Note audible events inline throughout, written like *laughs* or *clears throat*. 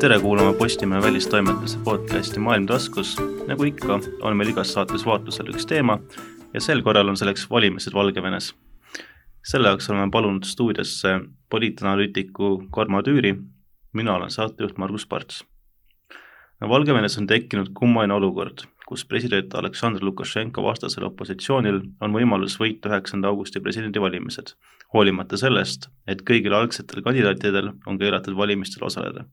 tere kuulama Postimehe välistoimetuse podcasti Maailm taskus. nagu ikka, on meil igas saates vaatlusel üks teema ja sel korral on selleks valimised Valgevenes. selle jaoks oleme palunud stuudiosse poliitanalüütiku Kormo Tüüri, mina olen saatejuht Margus Parts. Valgevenes on tekkinud kummaline olukord, kus president Aleksandr Lukašenko vastasel opositsioonil on võimalus võita üheksanda augusti presidendivalimised, hoolimata sellest, et kõigil algsetel kandidaatidel on keelatud valimistel osaleda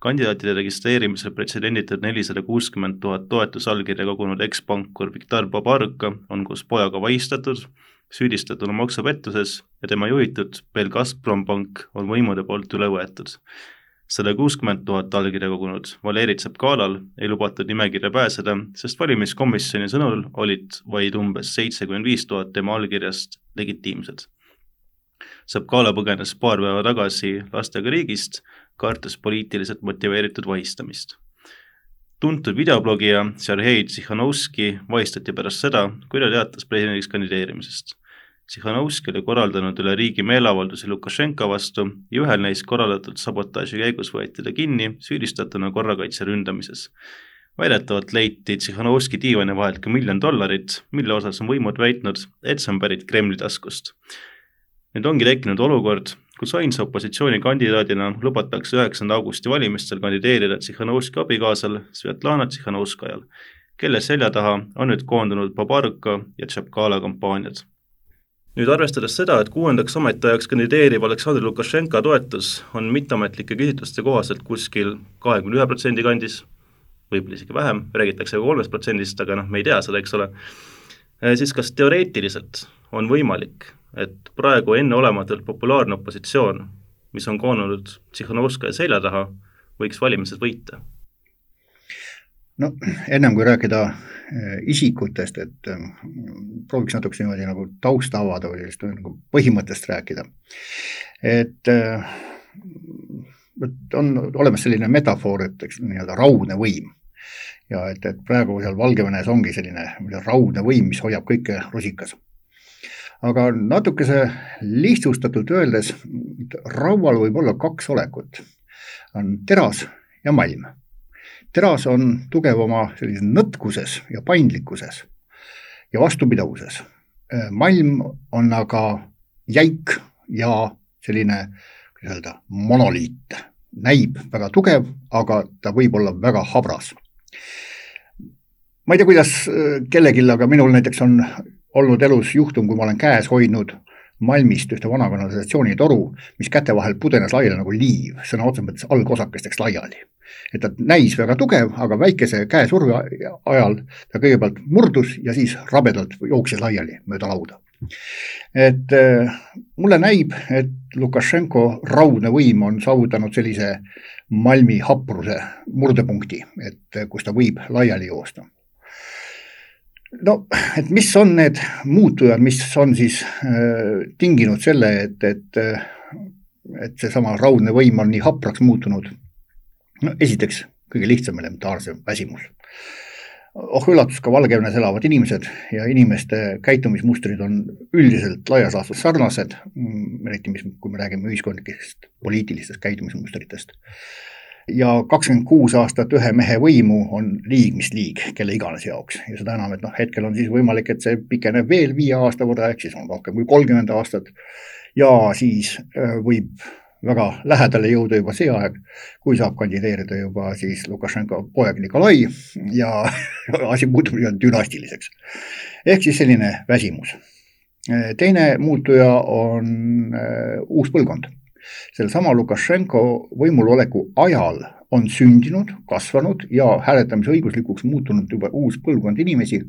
kandidaatide registreerimisel pretsedenditud nelisada kuuskümmend tuhat toetusallkirja kogunud ekspankur Viktor Babaruka on koos pojaga vahistatud, süüdistatuna maksupettuses ja tema juhitud Belgazprom pank on võimude poolt üle võetud. sada kuuskümmend tuhat allkirja kogunud Valeri Tsepkalal ei lubatud nimekirja pääseda, sest valimiskomisjoni sõnul olid vaid umbes seitsekümmend viis tuhat tema allkirjast legitiimsed. Tsepkala põgenes paar päeva tagasi lastega riigist kartes poliitiliselt motiveeritud vahistamist. tuntud videoblogija Sergei Tsihhanovski vahistati pärast seda, kui ta teatas presidendiks kandideerimisest. Tsihhanovski oli korraldanud üle riigi meeleavaldusi Lukašenka vastu ja ühel neist korraldatud sabotaaži käigus võeti ta kinni süüdistatuna korrakaitse ründamises väidetavalt leiti Tsihhanovski diivani vahelt ka miljon dollarit, mille osas on võimud väitnud, et see on pärit Kremli taskust. Nüüd ongi tekkinud olukord, kus ainsa opositsioonikandidaadina lubatakse üheksanda augusti valimistel kandideerida Tsihhanovski abikaasal Svetlana Tsihhanovskajal, kelle selja taha on nüüd koondunud Babaruka ja Tšapkala kampaaniad. nüüd arvestades seda, et kuuendaks ametiajaks kandideeriv Aleksandr Lukašenka toetus on mitteametlike küsitluste kohaselt kuskil kahekümne ühe protsendi kandis, võib-olla isegi vähem, räägitakse ka kolmest protsendist, aga noh, me ei tea seda, eks ole, siis kas teoreetiliselt on võimalik et praegu enneolematult populaarne opositsioon, mis on koondunud Tsihhanovskaja selja taha, võiks valimised võita? no ennem kui rääkida eh, isikutest, et eh, prooviks natukese niimoodi nagu tausta avada või sellist nagu põhimõttest rääkida. et eh, et on olemas selline metafoor, et eks nii-öelda raudne võim ja et, et praegu seal Valgevenes ongi selline raudne võim, mis hoiab kõike rusikas aga natukese lihtsustatult öeldes, raual võib olla kaks olekut, on teras ja malm. teras on tugev oma sellises nõtkuses ja paindlikkuses ja vastupidavuses. malm on aga jäik ja selline, kuidas öelda, monoliit, näib väga tugev, aga ta võib olla väga habras. ma ei tea, kuidas kellelgi, aga minul näiteks on olnud elus juhtum, kui ma olen käes hoidnud Malmist ühte vana kanalisatsioonitoru, mis käte vahel pudenes laiali nagu liiv, sõna otseses mõttes algosakesteks laiali. et ta näis väga tugev, aga väikese käesurve ajal ta kõigepealt murdus ja siis rabedalt jooksis laiali mööda lauda. et äh, mulle näib, et Lukašenko raudne võim on saavutanud sellise Malmi hapruse murdepunkti, et kus ta võib laiali joosta no, et mis on need muutujad, mis on siis äh, tinginud selle, et, et, äh, et seesama raudne võim on nii hapraks muutunud? no esiteks, kõige lihtsam elementaarsem väsimus. oh üllatust, ka Valgevenes elavad inimesed ja inimeste käitumismustrid on üldiselt laias laastus sarnased, mm, eriti mis, kui me räägime ühiskondlikest poliitilistest käitumismustritest ja kakskümmend kuus aastat ühe mehe võimu on liig mis liig, kelle iganes jaoks ja seda enam, et noh, hetkel on siis võimalik, et see pikeneb veel viie aasta võrra, ehk siis on rohkem kui kolmkümmend aastat. ja siis äh, võib väga lähedale jõuda juba see aeg, kui saab kandideerida juba siis Lukašenko poeg Nikolai ja *laughs* asi muutub nii-öelda dünastiliseks. ehk siis selline väsimus. teine muutuja on äh, uus põlvkond sellesama Lukašenko võimuloleku ajal on sündinud, kasvanud ja hääletamisõiguslikuks muutunud juba uus põlvkond inimesi,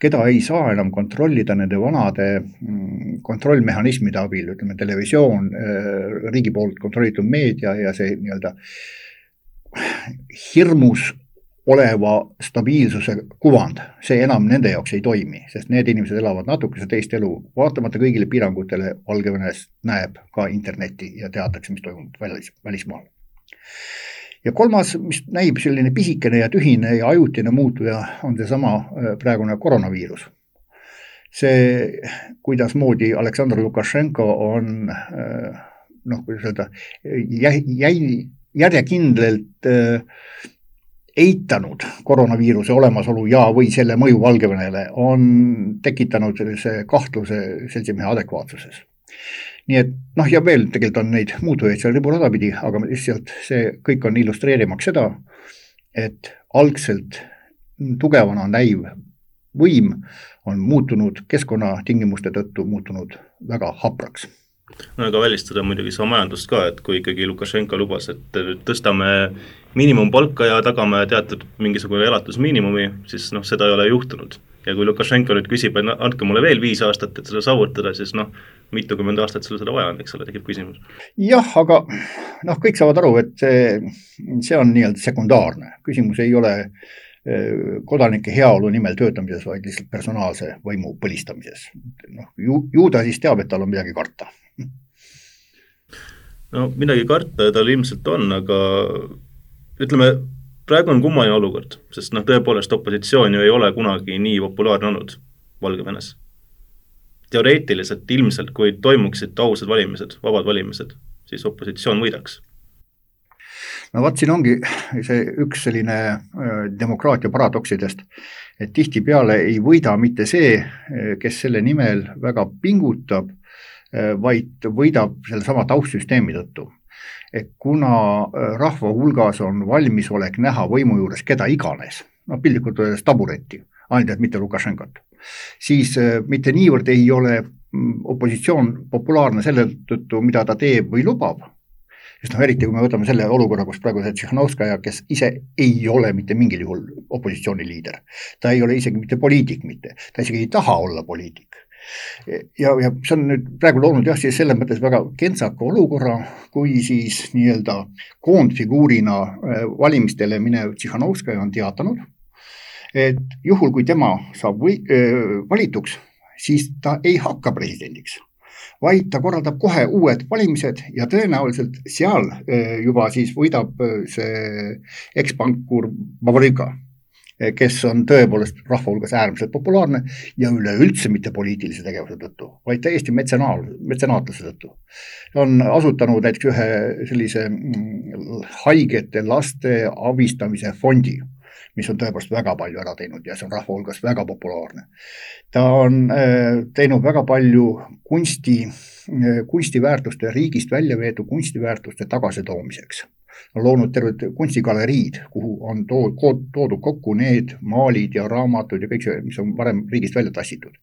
keda ei saa enam kontrollida nende vanade mm, kontrollmehhanismide abil, ütleme televisioon, äh, riigi poolt kontrollitud meedia ja see nii-öelda hirmus oleva stabiilsuse kuvand, see enam nende jaoks ei toimi, sest need inimesed elavad natukese teist elu, vaatamata kõigile piirangutele Valgevenes näeb ka internetti ja teatakse, mis toimub välis, välismaal. ja kolmas, mis näib selline pisikene ja tühine ja ajutine muutuja, on seesama äh, praegune koroonaviirus. see, kuidasmoodi Aleksandr Lukašenko on äh, noh, kuidas öelda, jäi, jäi järjekindlalt eitanud koroonaviiruse olemasolu ja, või selle mõju Valgevenele, on tekitanud sellise kahtluse seltsimehe adekvaatsuses. Nii et noh, ja veel tegelikult on neid muutujaid seal riburada pidi, aga lihtsalt see kõik on illustreerimaks seda, et algselt tugevana näiv võim on muutunud keskkonnatingimuste tõttu muutunud väga hapraks no ega välistada muidugi seda majandust ka, et kui ikkagi Lukašenka lubas, et tõstame miinimumpalka ja tagame teatud mingisugune elatusmiinimumi, siis noh, seda ei ole juhtunud ja kui Lukašenko nüüd küsib, et andke mulle veel viis aastat, et seda saavutada, siis noh, mitukümmend aastat sul seda vaja on, eks ole, tekib küsimus. jah, aga noh, kõik saavad aru, et see, see on nii-öelda sekundaarne, küsimus ei ole eh, kodanike heaolu nimel töötamises, vaid lihtsalt personaalse võimu põlistamises. noh, ju, ju ta siis teab, et tal on midagi karta. No midagi karta tal ilmselt on, aga ütleme, praegu on kummaline olukord, sest noh, tõepoolest opositsioon ju ei ole kunagi nii populaarne olnud Valgevenes. teoreetiliselt ilmselt, kui toimuksid ausad valimised, vabad valimised, siis opositsioon võidaks. no vot, siin ongi see üks selline demokraatia paradoksidest, et tihtipeale ei võida mitte see, kes selle nimel väga pingutab, vaid võidab sellesama taustsüsteemi tõttu. Et kuna äh, rahva hulgas on valmisolek näha võimu juures keda iganes, noh piltlikult öeldes tabureti, ainult et mitte Lukašenkat, siis äh, mitte niivõrd ei ole mm, opositsioon populaarne selle tõttu, mida ta teeb või lubab, sest noh, eriti kui me võtame selle olukorra, kus praegu see Tšihhanovskaja, kes ise ei ole mitte mingil juhul opositsiooni liider, ta ei ole isegi mitte poliitik mitte, ta isegi ei taha olla poliitik ja, ja see on nüüd praegu loonud jah, siis selles mõttes väga kentsaka olukorra, kui siis nii-öelda koondfiguurina äh, valimistele minev Tšihhanovskaja on teatanud, et juhul, kui tema saab või, äh, valituks, siis ta ei hakka presidendiks, vaid ta korraldab kohe uued valimised ja tõenäoliselt seal juba siis võidab see ekspankur Babarika Eh, kes on tõepoolest rahva hulgas äärmiselt populaarne ja üleüldse mitte poliitilise tegevuse tõttu, vaid täiesti metsenaal, metsenaatluse tõttu. on asutanud näiteks ühe sellise mm, haigete laste abistamise fondi mis on tõepoolest väga palju ära teinud ja see on rahva hulgas väga populaarne. ta on eh, teinud väga palju kunsti, eh, kunstiväärtuste, riigist välja veetud kunstiväärtuste tagasitoomiseks loonud terved kunstigaleriid, kuhu on too-, toodud kokku need maalid ja raamatud ja kõik see, mis on varem riigist välja tassitud.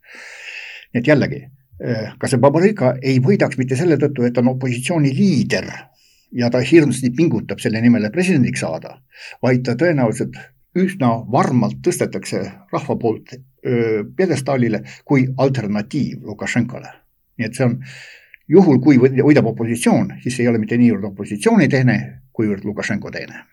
nii et jällegi, eh, kas see Babarika ei võidaks mitte selle tõttu, et on opositsiooni liider ja ta hirmsasti pingutab selle nimel, et presidendiks saada, vaid ta tõenäoliselt üsna varmalt tõstetakse rahva poolt pjedestaalile kui alternatiiv Lukašenkale. nii et see on juhul, kui võidab opositsioon, siis ei ole mitte niivõrd opositsiooni teene, kuivõrd Lukašenko teene.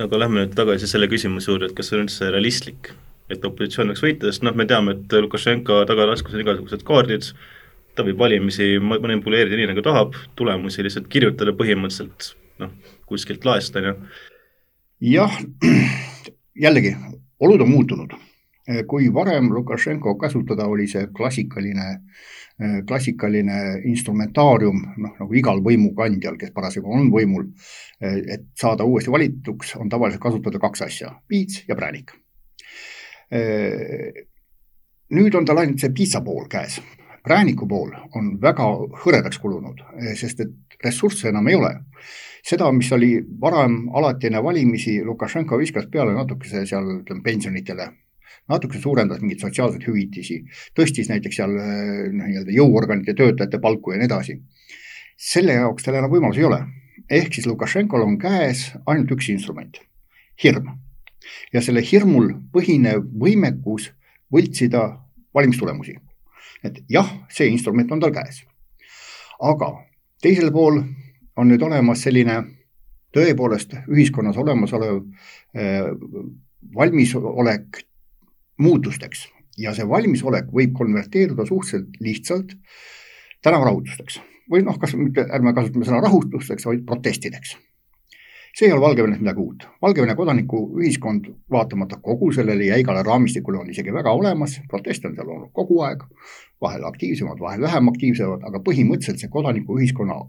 aga lähme nüüd tagasi selle küsimuse juurde, et kas see on üldse realistlik, et opositsioon võiks võita, sest noh, me teame, et Lukašenka tagalaskus on igasugused kaardid, ta võib valimisi manipuleerida nii, nagu tahab, tulemusi lihtsalt kirjutada põhimõtteliselt noh, kuskilt laest, on ju. jah, *clears throat* jällegi, olud on muutunud. Kui varem Lukašenko kasutada oli see klassikaline Äh, klassikaline instrumentaarium, noh nagu igal võimukandjal, kes parasjagu on võimul, äh, et saada uuesti valituks, on tavaliselt kasutada kaks asja, piits ja präänik. Nüüd on tal ainult see piitsa pool käes, prääniku pool on väga hõredaks kulunud, sest et ressursse enam ei ole. Seda, mis oli varem alati enne valimisi, Lukašenko viskas peale natukese seal ütleme pensionitele natuke suurendas mingeid sotsiaalseid hüvitisi, tõstis näiteks seal noh, nii-öelda jõuorganite töötajate palku ja nii edasi. selle jaoks tal enam võimalusi ei ole. ehk siis Lukašenkol on käes ainult üks instrument, hirm. ja selle hirmul põhinev võimekus võltsida valimistulemusi. et jah, see instrument on tal käes. aga teisel pool on nüüd olemas selline tõepoolest ühiskonnas olemasolev äh, valmisolek muutusteks ja see valmisolek võib konverteeruda suhteliselt lihtsalt tänavarahutusteks või noh, kas mitte, ärme kasutame sõna rahutusteks, vaid protestideks. see ei ole Valgevenes midagi uut. Valgevene kodanikuühiskond, vaatamata kogu sellele jäigale raamistikule, on isegi väga olemas, proteste on seal olnud kogu aeg, vahel aktiivsemad, vahel vähem aktiivsemad, aga põhimõtteliselt see kodanikuühiskonna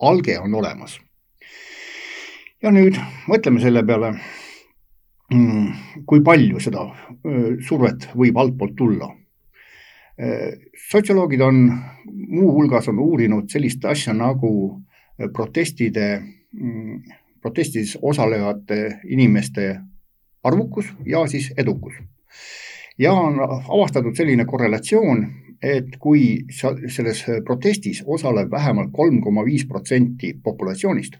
alge on olemas. ja nüüd mõtleme selle peale, kui palju seda survet võib altpoolt tulla. sotsioloogid on muuhulgas on uurinud sellist asja nagu protestide, mm, protestis osalevate inimeste arvukus ja siis edukus. ja on avastatud selline korrelatsioon, et kui selles protestis osaleb vähemalt kolm koma viis protsenti populatsioonist,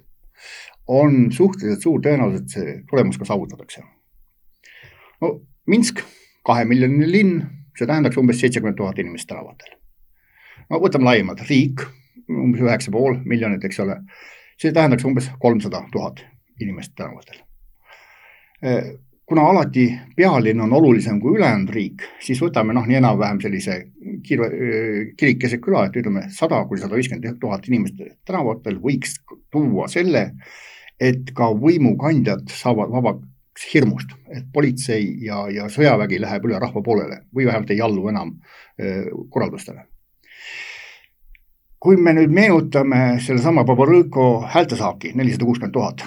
on suhteliselt suur tõenäosus, et see tulemus ka saavutatakse. No Minsk, kahemiljoniline linn, see tähendaks umbes seitsekümmend tuhat inimest tänavatel. no võtame laiemalt, riik, umbes üheksa pool miljonit, eks ole, see tähendaks umbes kolmsada tuhat inimest tänavatel kuna alati pealinn on olulisem kui ülejäänud riik, siis võtame noh, nii enam-vähem sellise kiire, kirikese küla, et ütleme sada kuni sada viiskümmend tuhat inimest tänavatel võiks tuua selle, et ka võimukandjad saavad vabaks hirmust, et politsei ja, ja sõjavägi läheb üle rahva poolele või vähemalt ei allu enam korraldustele. kui me nüüd meenutame sellesama Babarõko häältesaaki, nelisada kuuskümmend tuhat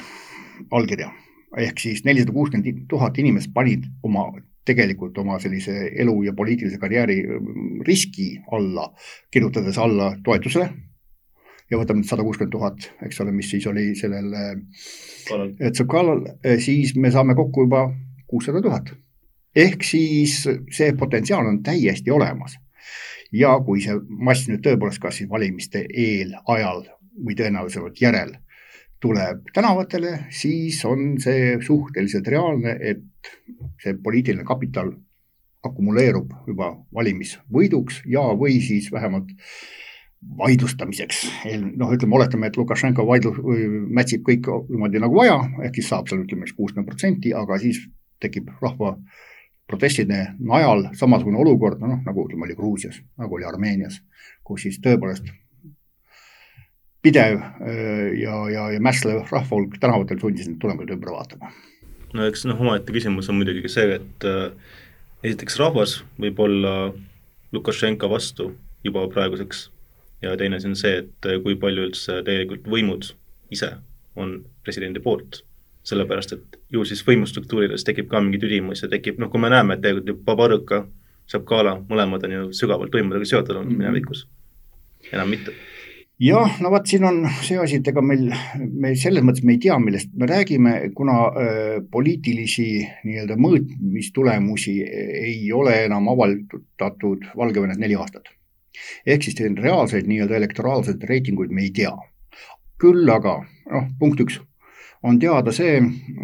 allkirja ehk siis nelisada kuuskümmend tuhat inimest panid oma tegelikult oma sellise elu ja poliitilise karjääri mm, riski alla, kirjutades alla toetusele. Ja võtame sada kuuskümmend tuhat, eks ole, mis siis oli sellel Tsukalal, eh, siis me saame kokku juba kuussada tuhat. ehk siis see potentsiaal on täiesti olemas. ja kui see mass nüüd tõepoolest kas siis valimiste eel, ajal või tõenäolisemalt järel tuleb tänavatele, siis on see suhteliselt reaalne, et see poliitiline kapital akumuleerub juba valimisvõiduks ja, või siis vähemalt vaidlustamiseks. noh, ütleme, oletame, et Lukašenko vaidlu-, mätsib kõik niimoodi nagu vaja, ehk siis saab seal ütleme siis kuuskümmend protsenti, aga siis tekib rahva protestide najal samasugune olukord, noh nagu ütleme, oli Gruusias, nagu oli Armeenias, kus siis tõepoolest pidev ja, ja, ja mässlev rahvahulk tänavatel sundis need tulemused ümber vaatama. no eks noh, omaette küsimus on muidugi ka see, et äh, esiteks rahvas võib olla Lukašenka vastu juba praeguseks ja teine asi on see, et äh, kui palju üldse tegelikult võimud ise on presidendi poolt, sellepärast et ju siis võimustruktuurides tekib ka mingi tüdimus ja tekib, noh, kui me näeme, et tegelikult ju Babarõka, Šapkala, mõlemad on ju sügavalt võimudega seotud olnud mm -hmm. minevikus, enam mitte jah, no vot, siin on see asi, et ega meil, me selles mõttes me ei tea, millest me räägime, kuna äh, poliitilisi nii-öelda mõõtmistulemusi ei ole enam avaldatud Valgevenes neli aastat. Ehk siis reaalseid nii-öelda elektoraalseid reitinguid me ei tea. küll aga noh, punkt üks on teada see,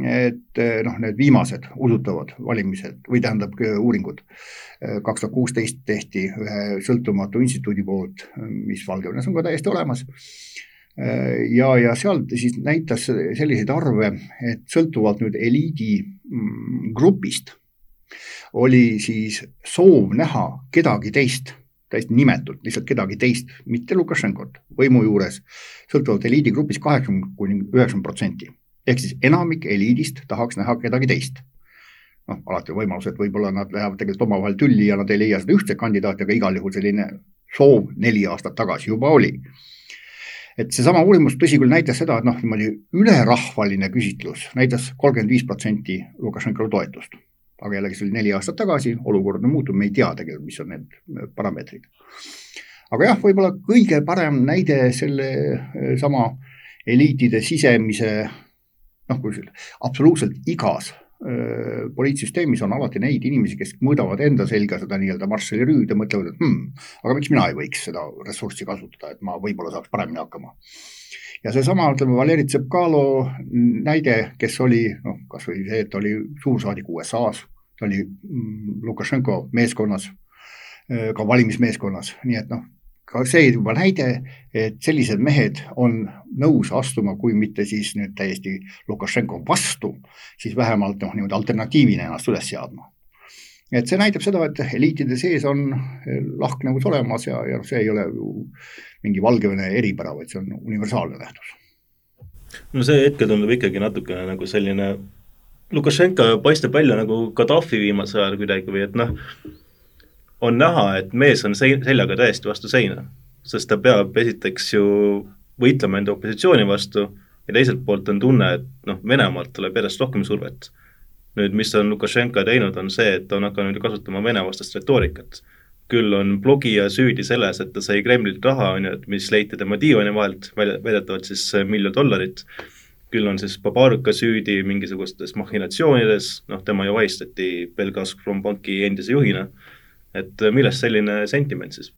et noh, need viimased usutavad valimised või tähendab uuringud, kaks tuhat kuusteist tehti ühe sõltumatu instituudi poolt, mis Valgevenes on ka täiesti olemas. ja, ja seal siis näitas selliseid arve, et sõltuvalt nüüd eliidi mm, grupist oli siis soov näha kedagi teist täiesti nimetult, lihtsalt kedagi teist, mitte Lukašenkot, võimu juures, sõltuvalt eliidigrupist kaheksakümmend kuni üheksakümmend protsenti ehk siis enamik eliidist tahaks näha kedagi teist. noh, alati on võimalus, et võib-olla nad lähevad tegelikult omavahel tülli ja nad ei leia seda ühtset kandidaati, aga igal juhul selline soov neli aastat tagasi juba oli. et seesama uurimus, tõsi küll, näitas seda, et noh, niimoodi ülerahvaline küsitlus näitas kolmkümmend viis protsenti Lukašenkale toetust. Aga jällegi, see oli neli aastat tagasi, olukord on muutunud, me ei tea tegelikult, mis on need parameetrid. aga jah, võib-olla kõige parem näide selle sama eliitide sisemise noh, kui absoluutselt igas poliitsüsteemis on alati neid inimesi, kes mõõdavad enda selga seda nii-öelda Marshalli rüüd ja mõtlevad, et hmm, aga miks mina ei võiks seda ressurssi kasutada, et ma võib-olla saaks paremini hakkama. Ja seesama, ütleme, Valeri Tsepkalo näide, kes oli noh, kasvõi see, et oli suursaadik USA-s, ta oli mm, Lukašenko meeskonnas, ka valimismeeskonnas, nii et noh, ka see juba näide, et sellised mehed on nõus astuma, kui mitte siis nüüd täiesti Lukašenko vastu, siis vähemalt noh, niimoodi alternatiivina ennast üles seadma. Et see näitab seda, et eliitide sees on lahknevus olemas ja, ja see ei ole ju mingi Valgevene eripära, vaid see on universaalne nähtus. no see hetkel tundub ikkagi natukene nagu selline Lukašenka paistab välja nagu Gaddafi viimasel ajal kuidagi või et noh, on näha, et mees on sein-, seljaga täiesti vastu seina, sest ta peab esiteks ju võitlema enda opositsiooni vastu ja teiselt poolt on tunne, et noh, Venemaalt tuleb järjest rohkem survet. Nüüd, mis on Lukašenka teinud, on see, et ta on hakanud kasutama Vene-vastast retoorikat. küll on blogija süüdi selles, et ta sai Kremlilt raha, on ju, et mis leiti tema diivani vahelt, väidetavalt siis miljon dollarit, küll on siis Babaruka süüdi mingisugustes mahhinatsioonides, noh, tema ju vahistati Belgazprom panki endise juhina, et millest selline sentiment siis?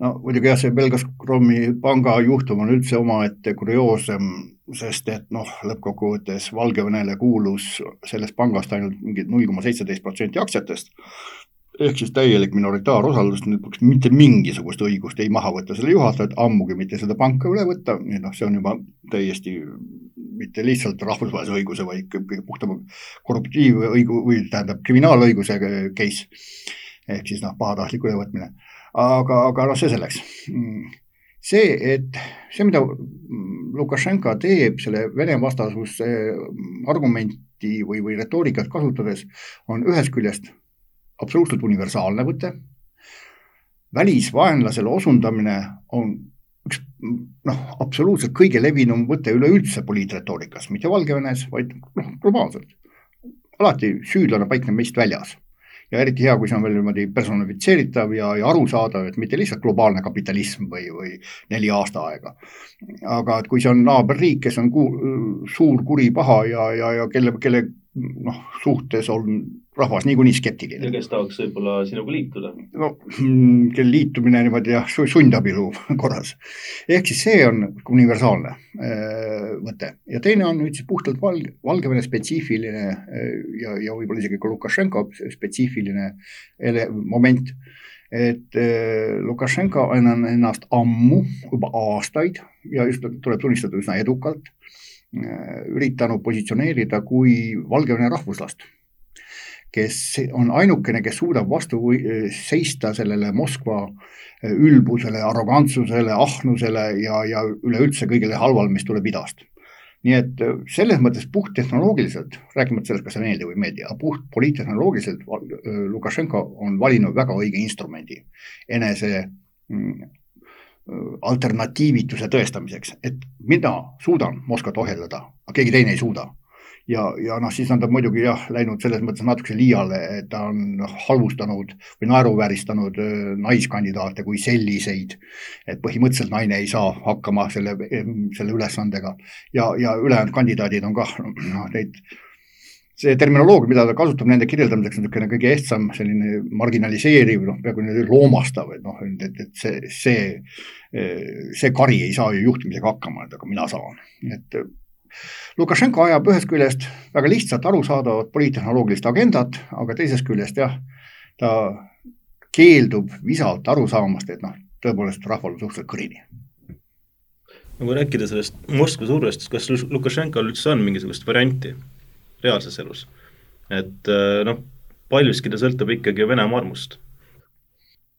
No muidugi jah, see Belgazpromi panga juhtum on üldse omaette kurioosem, sest et noh, lõppkokkuvõttes Valgevenele kuulus sellest pangast ainult mingi null koma seitseteist protsenti aktsiatest, ehk siis täielik minoritaarosalus, mitte mingisugust õigust ei maha võtta selle juhatajat, ammugi mitte seda panka üle võtta, nii et noh, see on juba täiesti mitte lihtsalt rahvusvahelise õiguse, vaid kõige puhtama korruptiivõigu- või tähendab kriminaalõiguse case. Ehk siis noh, pahatahtlik ülevõtmine aga, aga noh, see selleks. see, et see, mida Lukašenka teeb selle Vene vastasuse argumenti või, või retoorikat kasutades, on ühest küljest absoluutselt universaalne võte. välisvaenlasele osundamine on üks noh, absoluutselt kõige levinum võte üleüldse poliitretoorikas, mitte Valgevenes, vaid noh, globaalselt. alati süüdlane paikneb meist väljas ja eriti hea, kui see on veel niimoodi personifitseeritav ja, ja arusaadav, et mitte lihtsalt globaalne kapitalism või, või neli aastaaega. aga et kui see on naaberriik, kes on ku, suur kuri paha ja, ja, ja kelle, kelle noh, suhtes on rahvas niikuinii skeptiline. ja kes tahaks võib-olla sinuga liituda? no mm, kel liitumine niimoodi jah, sundabielu korras. ehk siis see on universaalne äh, mõte ja teine on nüüd siis puhtalt Val-, Valgevene spetsiifiline äh, ja, ja võib-olla isegi ka Lukašenko spetsiifiline ele-, moment et äh, Lukašenka on ennast ammu, juba aastaid ja just tuleb tunnistada üsna edukalt Äh, üritanud positsioneerida kui Valgevene rahvuslast, kes on ainukene, kes suudab vastu seista sellele Moskva äh, ülbusele, arrogantsusele, ahnusele ja, ja üleüldse kõigele halvale, mis tuleb idast. nii et äh, selles mõttes puhttehnoloogiliselt, rääkimata sellest, kas see meeldib või ei meeldi, aga puht poliittehnoloogiliselt Lukašenko on valinud väga õige instrumendi enese mm, alternatiivituse tõestamiseks, et mina suudan Moskvat ohjeldada, aga keegi teine ei suuda. Ja, ja noh, siis on ta muidugi jah, läinud selles mõttes natuke liiale, et ta on halvustanud või naeruvääristanud naiskandidaate kui selliseid. et põhimõtteliselt naine ei saa hakkama selle, selle ülesandega ja, ja ülejäänud kandidaadid on kah noh, neid see terminoloogia, mida ta kasutab nende kirjeldamiseks, on niisugune kõige ehtsam selline marginaliseeriv, noh, peaaegu loomastav, et noh, et, et see, see, see kari ei saa ju juhtimisega hakkama, et aga mina saan, et Lukašenko ajab ühest küljest väga lihtsat, arusaadavat poliittehnoloogilist agendat, aga teisest küljest jah, ta keeldub visalt aru saamast, et noh, tõepoolest rahval on suhteliselt kõrini. no kui rääkida sellest Moskva survest, kas Lukašenkal üldse on mingisugust varianti? reaalses elus. et äh, noh, paljuski ta sõltub ikkagi Venemaa armust.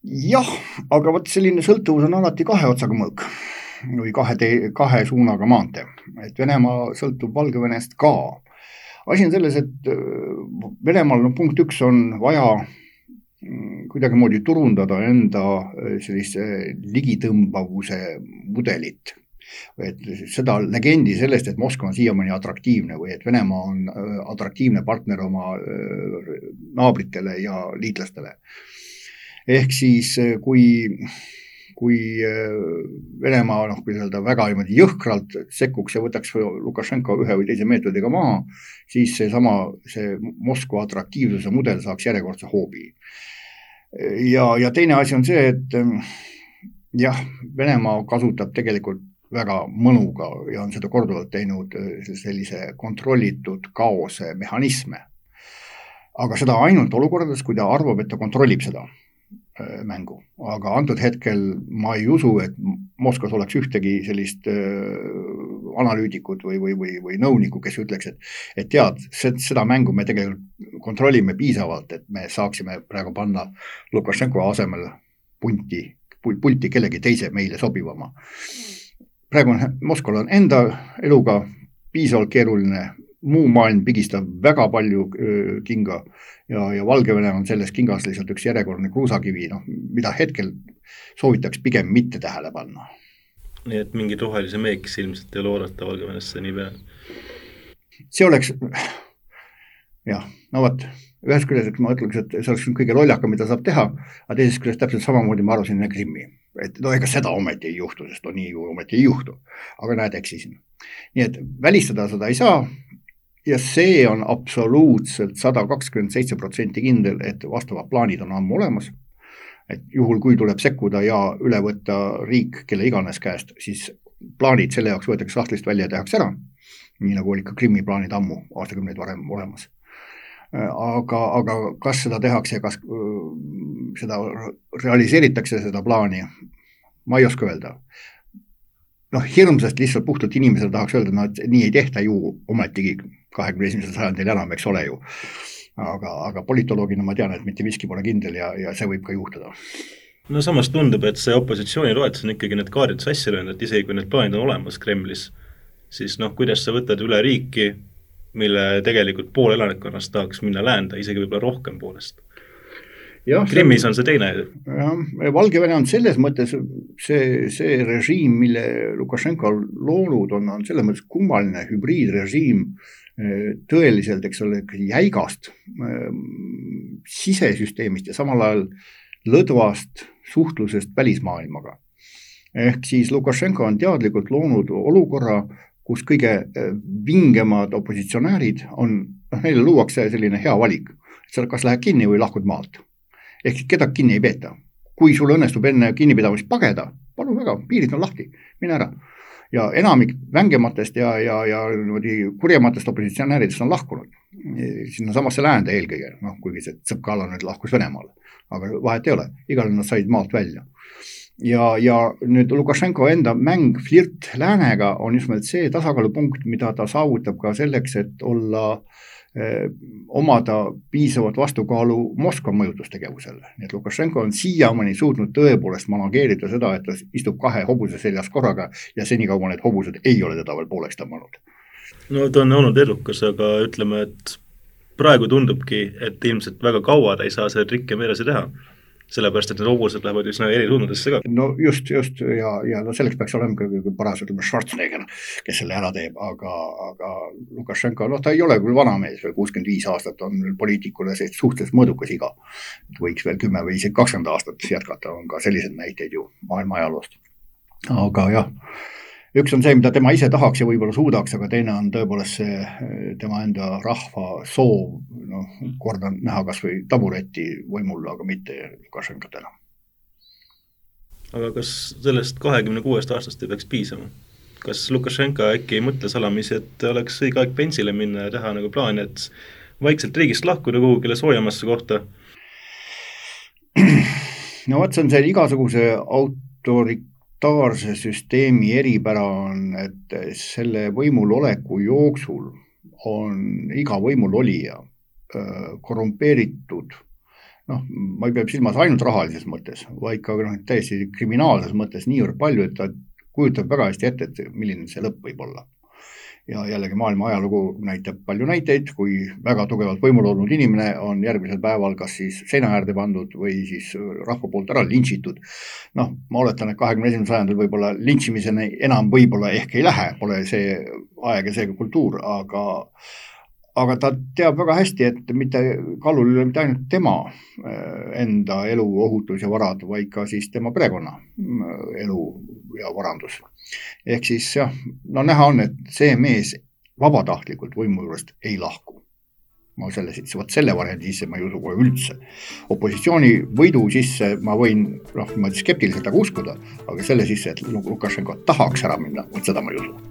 jah, aga vot selline sõltuvus on alati kahe otsaga mõõk või kahe tee, kahe suunaga maantee, et Venemaa sõltub Valgevenest ka. asi on selles, et äh, Venemaal no punkt üks on vaja mm, kuidagimoodi turundada enda äh, sellise ligitõmbavuse mudelit et seda legendi sellest, et Moskva on siiamaani atraktiivne või et Venemaa on äh, atraktiivne partner oma naabritele ja liitlastele. ehk siis kui, kui Venemaa noh, kuidas öelda, väga niimoodi jõhkralt sekkuks ja võtaks Lukašenko ühe või teise meetodiga maha, siis seesama, see Moskva atraktiivsuse mudel saaks järjekordse hoobi. ja, ja teine asi on see, et jah, Venemaa kasutab tegelikult väga mõnuga ja on seda korduvalt teinud äh, sellise kontrollitud kaose mehhanisme. aga seda ainult olukordades, kui ta arvab, et ta kontrollib seda äh, mängu, aga antud hetkel ma ei usu, et Moskvas oleks ühtegi sellist äh, analüütikut või, või, või, või nõunikku, kes ütleks, et, et tead, seda mängu me tegelikult kontrollime piisavalt, et me saaksime praegu panna Lukašenko asemel punti, pulti kellegi teise meile sobivama. Praegu on Moskval on enda eluga piisavalt keeruline, muu maailm pigistab väga palju kinga ja, ja Valgevene on selles kingas lihtsalt üks järjekordne kruusakivi, noh, mida hetkel soovitaks pigem mitte tähele panna. nii et mingeid rohelisi meekesi ilmselt ei ole oodata Valgevenesse niipea? see oleks, jah, no vot, ühest küljest ma ütleks, et see oleks kõige lollakam, mida saab teha, aga teisest küljest täpselt samamoodi ma arvasin enne Krimmi, et no ega seda ometi ei juhtu, sest no nii ju ometi ei juhtu. aga näed, eksisin. nii et välistada seda ei saa ja see on absoluutselt sada kakskümmend seitse protsenti kindel, et vastavad plaanid on ammu olemas. et juhul, kui tuleb sekkuda ja üle võtta riik kelle iganes käest, siis plaanid selle jaoks võetakse sahtlist välja ja tehakse ära. nii nagu olid ka Krimmi plaanid ammu, aastakümneid varem olemas aga, aga kas seda tehakse kas seda realiseeritakse, seda plaani, ma ei oska öelda. Noh, hirmsasti lihtsalt puhtalt inimesele tahaks öelda, no et nii ei tehta ju ometigi kahekümne esimesel sajandil enam, eks ole ju. aga, aga politoloogina ma tean, et mitte miski pole kindel ja, ja see võib ka juhtuda no samas tundub, et see opositsiooni toetus on ikkagi need kaardid sassi löönud, et isegi kui need plaanid on olemas Kremlis, siis noh, kuidas sa võtad üle riiki, mille tegelikult pool elanikkonnast tahaks minna läände, isegi võib-olla rohkem poolest. Krimmis on see teine. jah, Valgevene on selles mõttes see, see režiim, mille Lukašenko loonud on, on selles mõttes kummaline hübriidrežiim tõeliselt, eks ole, jäigast sisesüsteemist ja samal ajal lõdvast suhtlusest välismaailmaga. ehk siis Lukašenko on teadlikult loonud olukorra, kus kõige vingemad opositsionäärid on, noh, neile luuakse selline hea valik, sa kas lähed kinni või lahkud maalt. Ehk siis kedagi kinni ei peeta. kui sul õnnestub enne kinnipidamist pageda, palun väga, piirid on lahti, mine ära ja enamik vängematest ja, ja, ja niimoodi kurjematest opositsionääridest on lahkunud sinnasamasse läände eelkõige, noh, kuigi see Tsõpkala nüüd lahkus Venemaale, aga vahet ei ole, igal juhul nad said maalt välja. ja, ja nüüd Lukašenko enda mäng, flirt läänega on just nimelt see tasakaalupunkt, mida ta saavutab ka selleks, et olla äh, omada piisavat vastukaalu Moskva mõjutustegevusele. nii et Lukašenko on siiamaani suutnud tõepoolest manageerida seda, et ta istub kahe hobuse seljas korraga ja senikaua need hobused ei ole teda veel pooleks tõmmanud. no ta on olnud edukas, aga ütleme, et praegu tundubki, et ilmselt väga kaua ta ei saa seda trikki edasi teha sellepärast et need hobused lähevad üsna erisuundadesse ka. no just, just ja, ja no selleks peaks olema ka paras, ütleme, Schwarzenegger, kes selle ära teeb, aga, aga Lukašenko, noh, ta ei ole küll vanamees veel, kuuskümmend viis aastat on poliitikule suhteliselt mõõdukas iga. võiks veel kümme või isegi kakskümmend aastat jätkata, on ka selliseid näiteid ju maailma ajaloost. aga jah üks on see, mida tema ise tahaks ja võib-olla suudaks, aga teine on tõepoolest see eh, tema enda rahva soov, noh, kordan, näha kas või tabureti võimul, aga mitte Lukašenkat enam. aga kas sellest kahekümne kuuest aastast ei peaks piisama? kas Lukašenka äkki ei mõtle salamisi, et oleks õige aeg pensile minna ja teha nagu plaani, et vaikselt riigist lahkuda kuhugile soojemasse kohta? no vot, see on see igasuguse autori-, parlamentaarse süsteemi eripära on, et selle võimul oleku jooksul on iga võimulolija korrumpeeritud. Noh, ma ei pea silmas ainult rahalises mõttes, vaid ka noh, täiesti kriminaalses mõttes niivõrd palju, et ta kujutab väga hästi ette, et milline see lõpp võib olla ja jällegi maailma ajalugu näitab palju näiteid, kui väga tugevalt võimul olnud inimene on järgmisel päeval kas siis seina äärde pandud või siis rahva poolt ära lintšitud. noh, ma oletan, et kahekümne esimesel sajandil võib-olla lintšimiseni enam võib-olla ehk ei lähe, pole see aeg ja see kultuur, aga aga ta teab väga hästi, et mitte kallul ei ole mitte ainult tema äh, enda elu, ohutus ja varad, vaid ka siis tema perekonna äh, elu ja varandus. ehk siis jah, no näha on, et see mees vabatahtlikult võimu juurest ei lahku. ma selle vot selle variandi sisse ma ei usu kohe üldse. opositsiooni võidu sisse ma võin noh, niimoodi skeptiliselt aga uskuda, aga selle sisse, et Lukašenko tahaks ära minna, vot seda ma ei usu